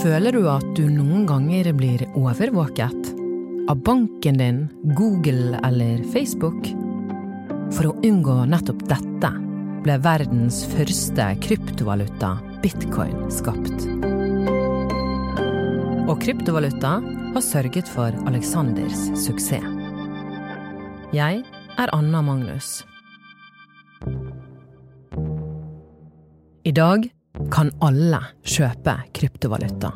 Føler du at du noen ganger blir overvåket? Av banken din, Google eller Facebook? For å unngå nettopp dette ble verdens første kryptovaluta, bitcoin, skapt. Og kryptovaluta har sørget for Aleksanders suksess. Jeg er Anna Magnus. I dag kan alle kjøpe kryptovaluta.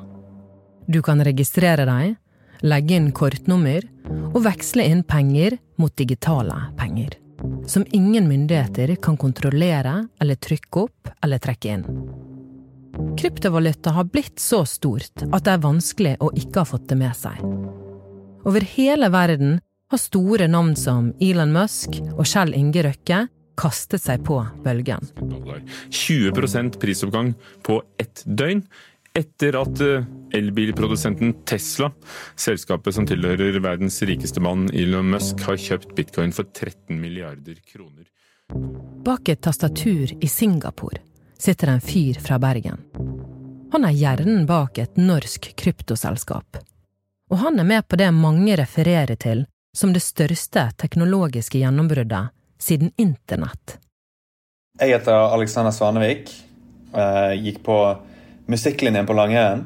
Du kan registrere deg, legge inn kortnummer og veksle inn penger mot digitale penger. Som ingen myndigheter kan kontrollere eller trykke opp eller trekke inn. Kryptovaluta har blitt så stort at det er vanskelig å ikke ha fått det med seg. Over hele verden har store navn som Elon Musk og Kjell Inge Røkke kastet seg på bølgen. 20% prisoppgang på ett døgn. Etter at eh, elbilprodusenten Tesla, selskapet som tilhører verdens rikeste mann Elon Musk, har kjøpt bitcoin for 13 milliarder kroner. Bak et tastatur i Singapore sitter en fyr fra Bergen. Han er hjernen bak et norsk kryptoselskap. Og han er med på det mange refererer til som det største teknologiske gjennombruddet siden internett. Jeg heter Alexander Svanevik. Jeg gikk på musikklinjen på Langøyen.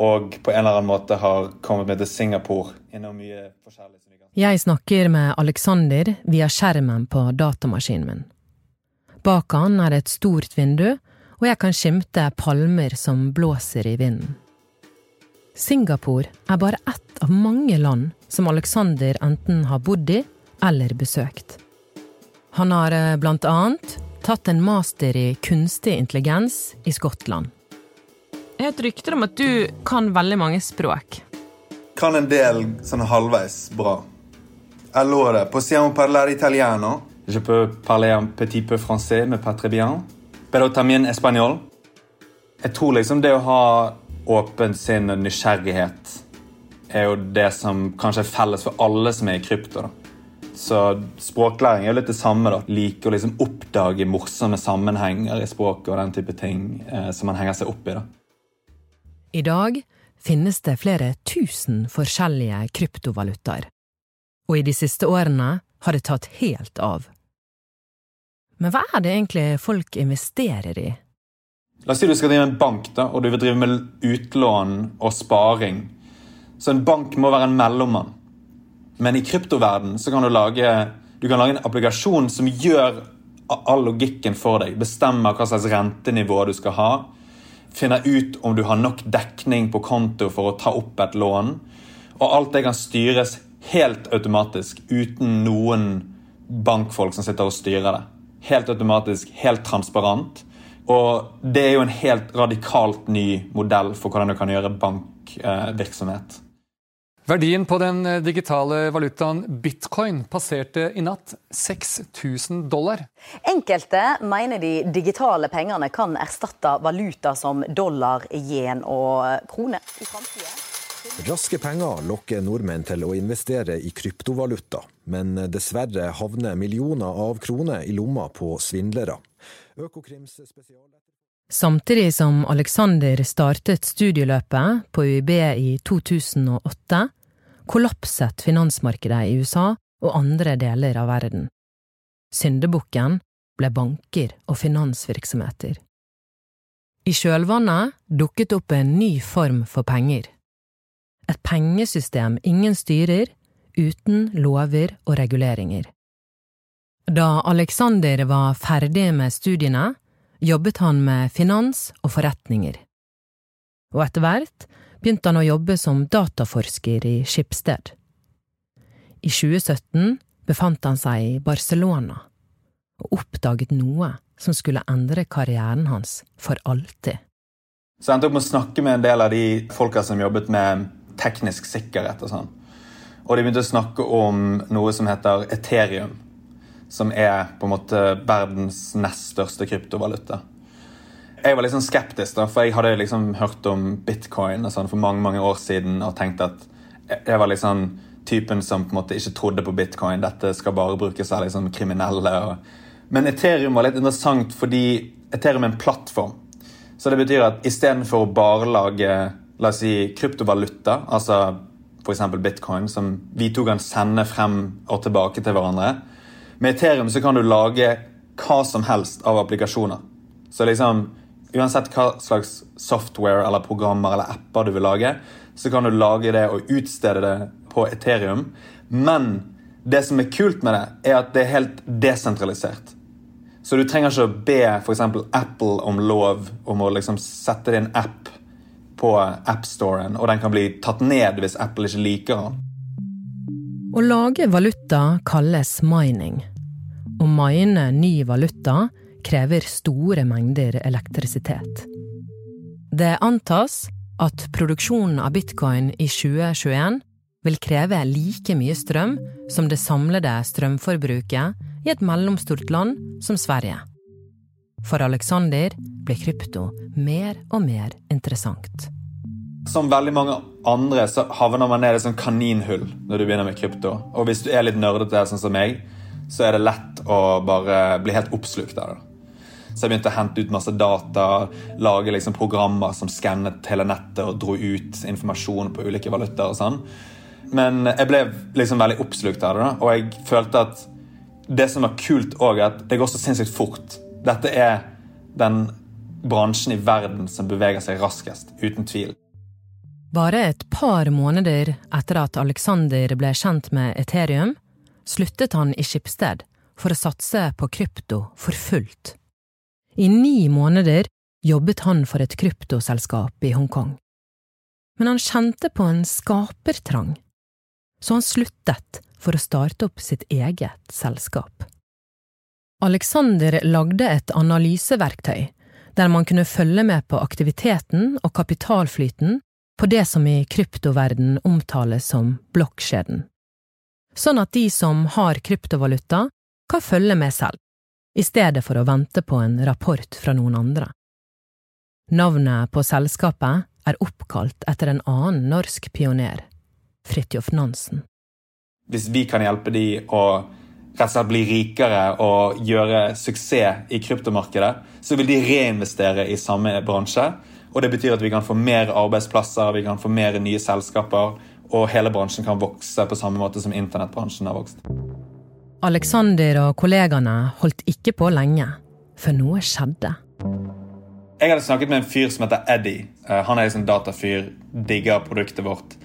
Og på en eller annen måte har kommet med til Singapore innom mye forskjellig. Jeg snakker med Alexander via skjermen på datamaskinen min. Bak han er det et stort vindu, og jeg kan skimte palmer som blåser i vinden. Singapore er bare ett av mange land som Alexander enten har bodd i eller besøkt. Han har eh, blant annet tatt en master i kunstig intelligens i Skottland. Jeg har et rykte om at du kan veldig mange språk. Kan en del sånn halvveis bra. Allora, possiamo parlare italiano? Je peux parler un petit peu français, mais pas très bien. Pero también español. Jeg tror liksom det å ha åpent sinn og nysgjerrighet er jo det som kanskje er felles for alle som er i krypto. da. Så språklæring er jo litt det samme. da. Like å liksom oppdage morsomme sammenhenger i språket og den type ting eh, som man henger seg opp i. da. I dag finnes det flere tusen forskjellige kryptovalutaer. Og i de siste årene har det tatt helt av. Men hva er det egentlig folk investerer i? La oss si du skal drive en bank da, og du vil drive med utlån og sparing. Så en bank må være en mellommann. Men i kryptoverden så kan du lage, du kan lage en applikasjon som gjør all logikken for deg. Bestemmer hva slags rentenivå du skal ha. Finner ut om du har nok dekning på konto for å ta opp et lån. Og alt det kan styres helt automatisk, uten noen bankfolk som sitter og styrer det. Helt automatisk, helt transparent. Og det er jo en helt radikalt ny modell for hvordan du kan gjøre bankvirksomhet. Verdien på den eh, digitale valutaen bitcoin passerte i natt 6000 dollar. Enkelte mener de digitale pengene kan erstatte valuta som dollar, yen og krone i framtida. Raske penger lokker nordmenn til å investere i kryptovaluta, men dessverre havner millioner av kroner i lomma på svindlere. Økokrims spesial... Samtidig som Alexander startet studieløpet på UiB i 2008, kollapset finansmarkedet i USA og andre deler av verden. Syndebukken ble banker og finansvirksomheter. I kjølvannet dukket opp en ny form for penger. Et pengesystem ingen styrer, uten lover og reguleringer. Da Alexander var ferdig med studiene, jobbet han med finans og forretninger. Og etter hvert begynte han å jobbe som dataforsker i Skipsted. I 2017 befant han seg i Barcelona og oppdaget noe som skulle endre karrieren hans for alltid. Så jeg endte opp med å snakke med en del av de folka som jobbet med teknisk sikkerhet. Og sånn. Og de begynte å snakke om noe som heter Ethereum. Som er på en måte verdens nest største kryptovaluta. Jeg var litt sånn skeptisk, da, for jeg hadde liksom hørt om bitcoin sånn for mange mange år siden og tenkt at jeg var liksom typen som på en måte ikke trodde på bitcoin. Dette skal bare brukes av liksom kriminelle. Og... Men Ethereum var litt interessant fordi Ethereum er en plattform. Så det betyr at istedenfor å bare lage la oss si, kryptovaluta, altså f.eks. bitcoin, som vi to kan sende frem og tilbake til hverandre Med Ethereum så kan du lage hva som helst av applikasjoner. Så liksom, uansett hva slags software eller programmer eller apper du vil lage, så kan du lage det og utstede det på Ethereum. Men det som er kult med det, er at det er helt desentralisert. Så du trenger ikke å be f.eks. Apple om lov om å liksom sette din app på AppStoren, og den kan bli tatt ned hvis Apple ikke liker den. Å lage valuta kalles mining. Å mine ny valuta krever store mengder elektrisitet. Det antas at produksjonen av bitcoin i 2021 vil kreve like mye strøm som det samlede strømforbruket i et mellomstort land som Sverige. For Alexander blir krypto mer og mer interessant. Som veldig mange andre så havner man ned i et kaninhull når du begynner med krypto. Og hvis du er litt nerdete, sånn som meg, så er det lett å bare bli helt oppslukt av det. Så jeg begynte å hente ut masse data, lage liksom programmer som skannet hele nettet og dro ut informasjon på ulike valutaer og sånn. Men jeg ble liksom veldig oppslukt av det, og jeg følte at det som var kult er at det går så sinnssykt fort. Dette er den bransjen i verden som beveger seg raskest, uten tvil. Bare et par måneder etter at Alexander ble kjent med Ethereum, sluttet han i Skipsted for å satse på krypto for fullt. I ni måneder jobbet han for et kryptoselskap i Hongkong. Men han kjente på en skapertrang så han sluttet for å starte opp sitt eget selskap. Alexander lagde et analyseverktøy der man kunne følge med på aktiviteten og kapitalflyten på det som i kryptoverden omtales som blokkjeden, sånn at de som har kryptovaluta, kan følge med selv, i stedet for å vente på en rapport fra noen andre. Navnet på selskapet er oppkalt etter en annen norsk pioner, Fridtjof Nansen. Hvis vi kan hjelpe de å rett og slett bli rikere og gjøre suksess i kryptomarkedet, så vil de reinvestere i samme bransje. Og det betyr at vi kan få mer arbeidsplasser, vi kan få mer nye selskaper, og hele bransjen kan vokse på samme måte som internettbransjen har vokst. Alexander og kollegaene holdt ikke på lenge, for noe skjedde. Jeg hadde snakket med en fyr som heter Eddie. Eh, han er liksom datafyr, digger produktet vårt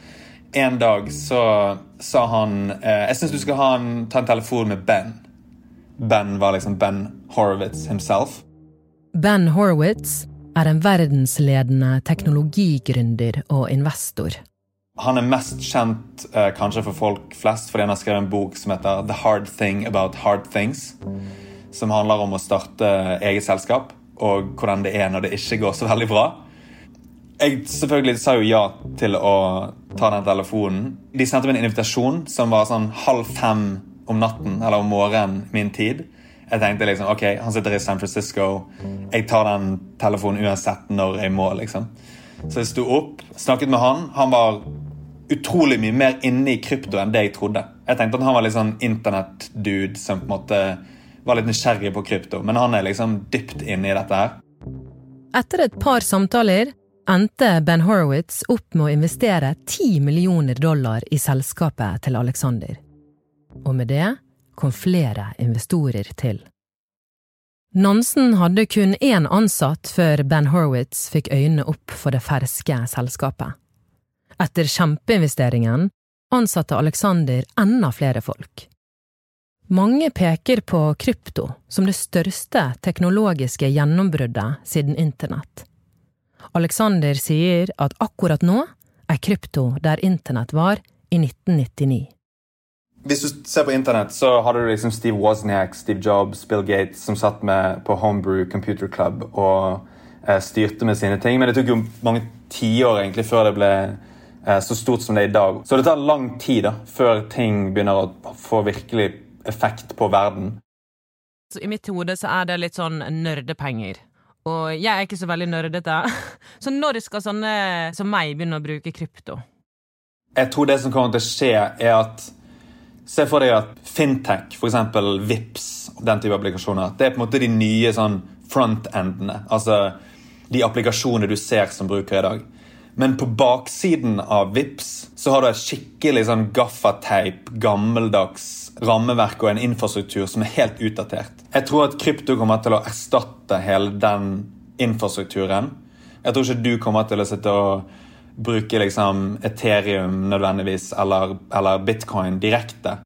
en dag så sa han eh, Jeg syns du skal en, ta en telefon med Ben. Ben var liksom Ben Horowitz himself. Ben Horowitz er en verdensledende teknologigründer og investor. Han er mest kjent eh, kanskje for folk flest fordi han har skrevet en bok som heter The Hard Thing About Hard Things. Som handler om å starte eget selskap og hvordan det er når det ikke går så veldig bra jeg selvfølgelig sa jo ja til å ta den telefonen. De sendte meg en invitasjon som var sånn halv fem om natten eller om morgenen min tid. Jeg tenkte liksom, ok, Han sitter i San Francisco. Jeg tar den telefonen uansett når jeg må. liksom. Så jeg sto opp, snakket med han. Han var utrolig mye mer inne i krypto enn det jeg trodde. Jeg tenkte at han var litt sånn internett-dude som på en måte var litt nysgjerrig på krypto. Men han er liksom dypt inne i dette her. Etter et par samtaler endte Ben Horowitz opp med å investere 10 millioner dollar i selskapet til Alexander. Og med det kom flere investorer til. Nansen hadde kun én ansatt før Ben Horowitz fikk øynene opp for det ferske selskapet. Etter kjempeinvesteringen ansatte Alexander enda flere folk. Mange peker på krypto som det største teknologiske gjennombruddet siden internett. Alexander sier at akkurat nå er krypto der internett var i 1999. Hvis du ser på internett, så hadde du liksom Steve Wozniak, Steve Jobs, Bill Gates som satt med på Homebrew Computer Club og eh, styrte med sine ting. Men det tok jo mange tiår før det ble så stort som det er i dag. Så det tar lang tid da, før ting begynner å få virkelig effekt på verden. Så I mitt hode så er det litt sånn nerdepenger. Og jeg er ikke så veldig nerdete. Så når skal sånne som meg begynne å bruke krypto? Jeg tror det som kommer til å skje, er at Se for deg at fintech, f.eks. VIPS, den type applikasjoner, det er på en måte de nye sånn front-endene. Altså de applikasjonene du ser som bruker i dag. Men på baksiden av VIPS så har du et skikkelig sånn gaffateip, gammeldags rammeverk og en infrastruktur som er helt utdatert. Jeg tror at krypto kommer til å erstatte hele den infrastrukturen. Jeg tror ikke du kommer til å sitte og bruke liksom Ethereum nødvendigvis, eller, eller bitcoin direkte.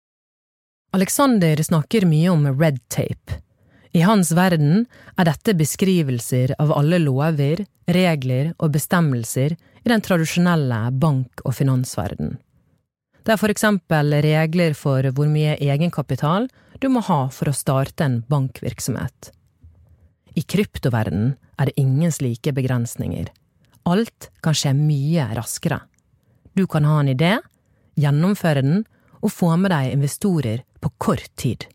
Alexander snakker mye om red tape. I hans verden er dette beskrivelser av alle lover, regler og bestemmelser den tradisjonelle bank- og finansverden. Det er for eksempel regler for hvor mye egenkapital du må ha for å starte en bankvirksomhet. I kryptoverdenen er det ingen slike begrensninger. Alt kan skje mye raskere. Du kan ha en idé, gjennomføre den og få med deg investorer på kort tid.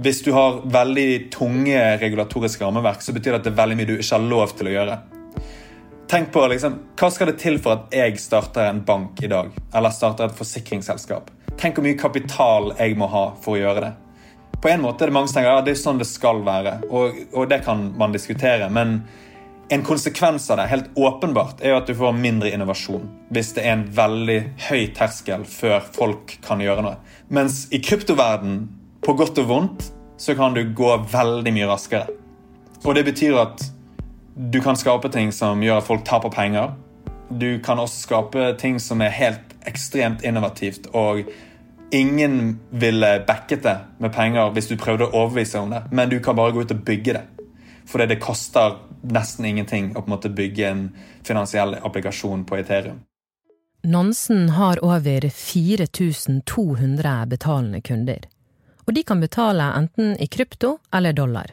Hvis du har veldig tunge regulatoriske rammeverk, så betyr det at det er veldig mye du ikke har lov til å gjøre. Tenk på liksom, Hva skal det til for at jeg starter en bank i dag? Eller starter et forsikringsselskap? Tenk hvor mye kapital jeg må ha for å gjøre det. På en måte er det mange som tenker ja, det er sånn det skal være, og, og det kan man diskutere. men en konsekvens av det helt åpenbart, er jo at du får mindre innovasjon. Hvis det er en veldig høy terskel før folk kan gjøre noe. Mens i kryptoverden, på godt og vondt, så kan du gå veldig mye raskere. Og det betyr at du kan skape ting som gjør at folk taper penger. Du kan også skape ting som er helt ekstremt innovativt, og ingen ville backet det med penger hvis du prøvde å overbevise om det, men du kan bare gå ut og bygge det. Fordi det koster nesten ingenting å på en måte bygge en finansiell applikasjon på Ethereum. Nansen har over 4200 betalende kunder, og de kan betale enten i krypto eller dollar.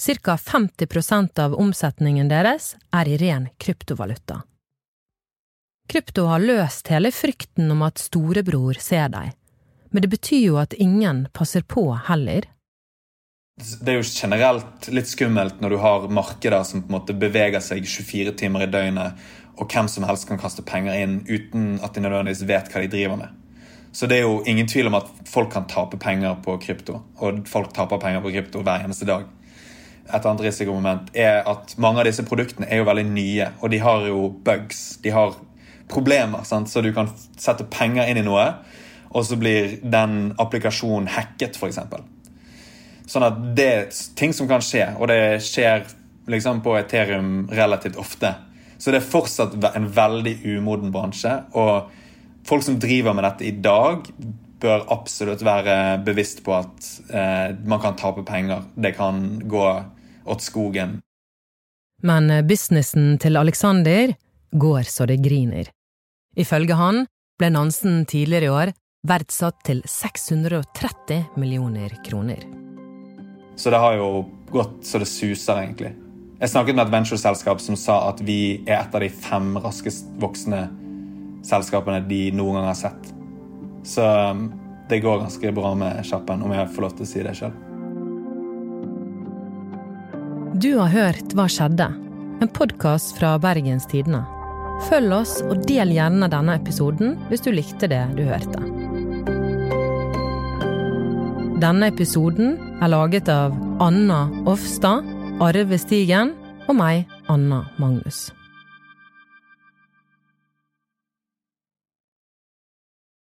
Cirka 50% av omsetningen deres er i ren kryptovaluta. Krypto har løst hele frykten om at storebror ser deg, men det betyr jo at ingen passer på heller det er jo generelt litt skummelt når du har markeder som på en måte beveger seg 24 timer i døgnet, og hvem som helst kan kaste penger inn uten at de nødvendigvis vet hva de driver med. Så det er jo ingen tvil om at folk kan tape penger på krypto, og folk taper penger på krypto hver eneste dag. Et annet risikomoment er at mange av disse produktene er jo veldig nye, og de har jo bugs. De har problemer, sant? så du kan sette penger inn i noe, og så blir den applikasjonen hacket, f.eks. Sånn at det er ting som kan skje, og det skjer liksom på Ethereum relativt ofte. Så det er fortsatt en veldig umoden bransje. Og folk som driver med dette i dag, bør absolutt være bevisst på at eh, man kan tape penger. Det kan gå åt skogen. Men businessen til Alexander går så det griner. Ifølge han ble Nansen tidligere i år verdsatt til 630 millioner kroner. Så det har jo gått så det suser, egentlig. Jeg snakket med et ventureselskap som sa at vi er et av de fem raskest voksende selskapene de noen gang har sett. Så um, det går ganske bra med Kjappen, om jeg får lov til å si det sjøl. Du har hørt Hva skjedde? En podkast fra Bergens Tidende. Følg oss og del gjerne denne episoden hvis du likte det du hørte. Denne episoden er laget av Anna Offstad, Arve Stigen og meg, Anna Magnus.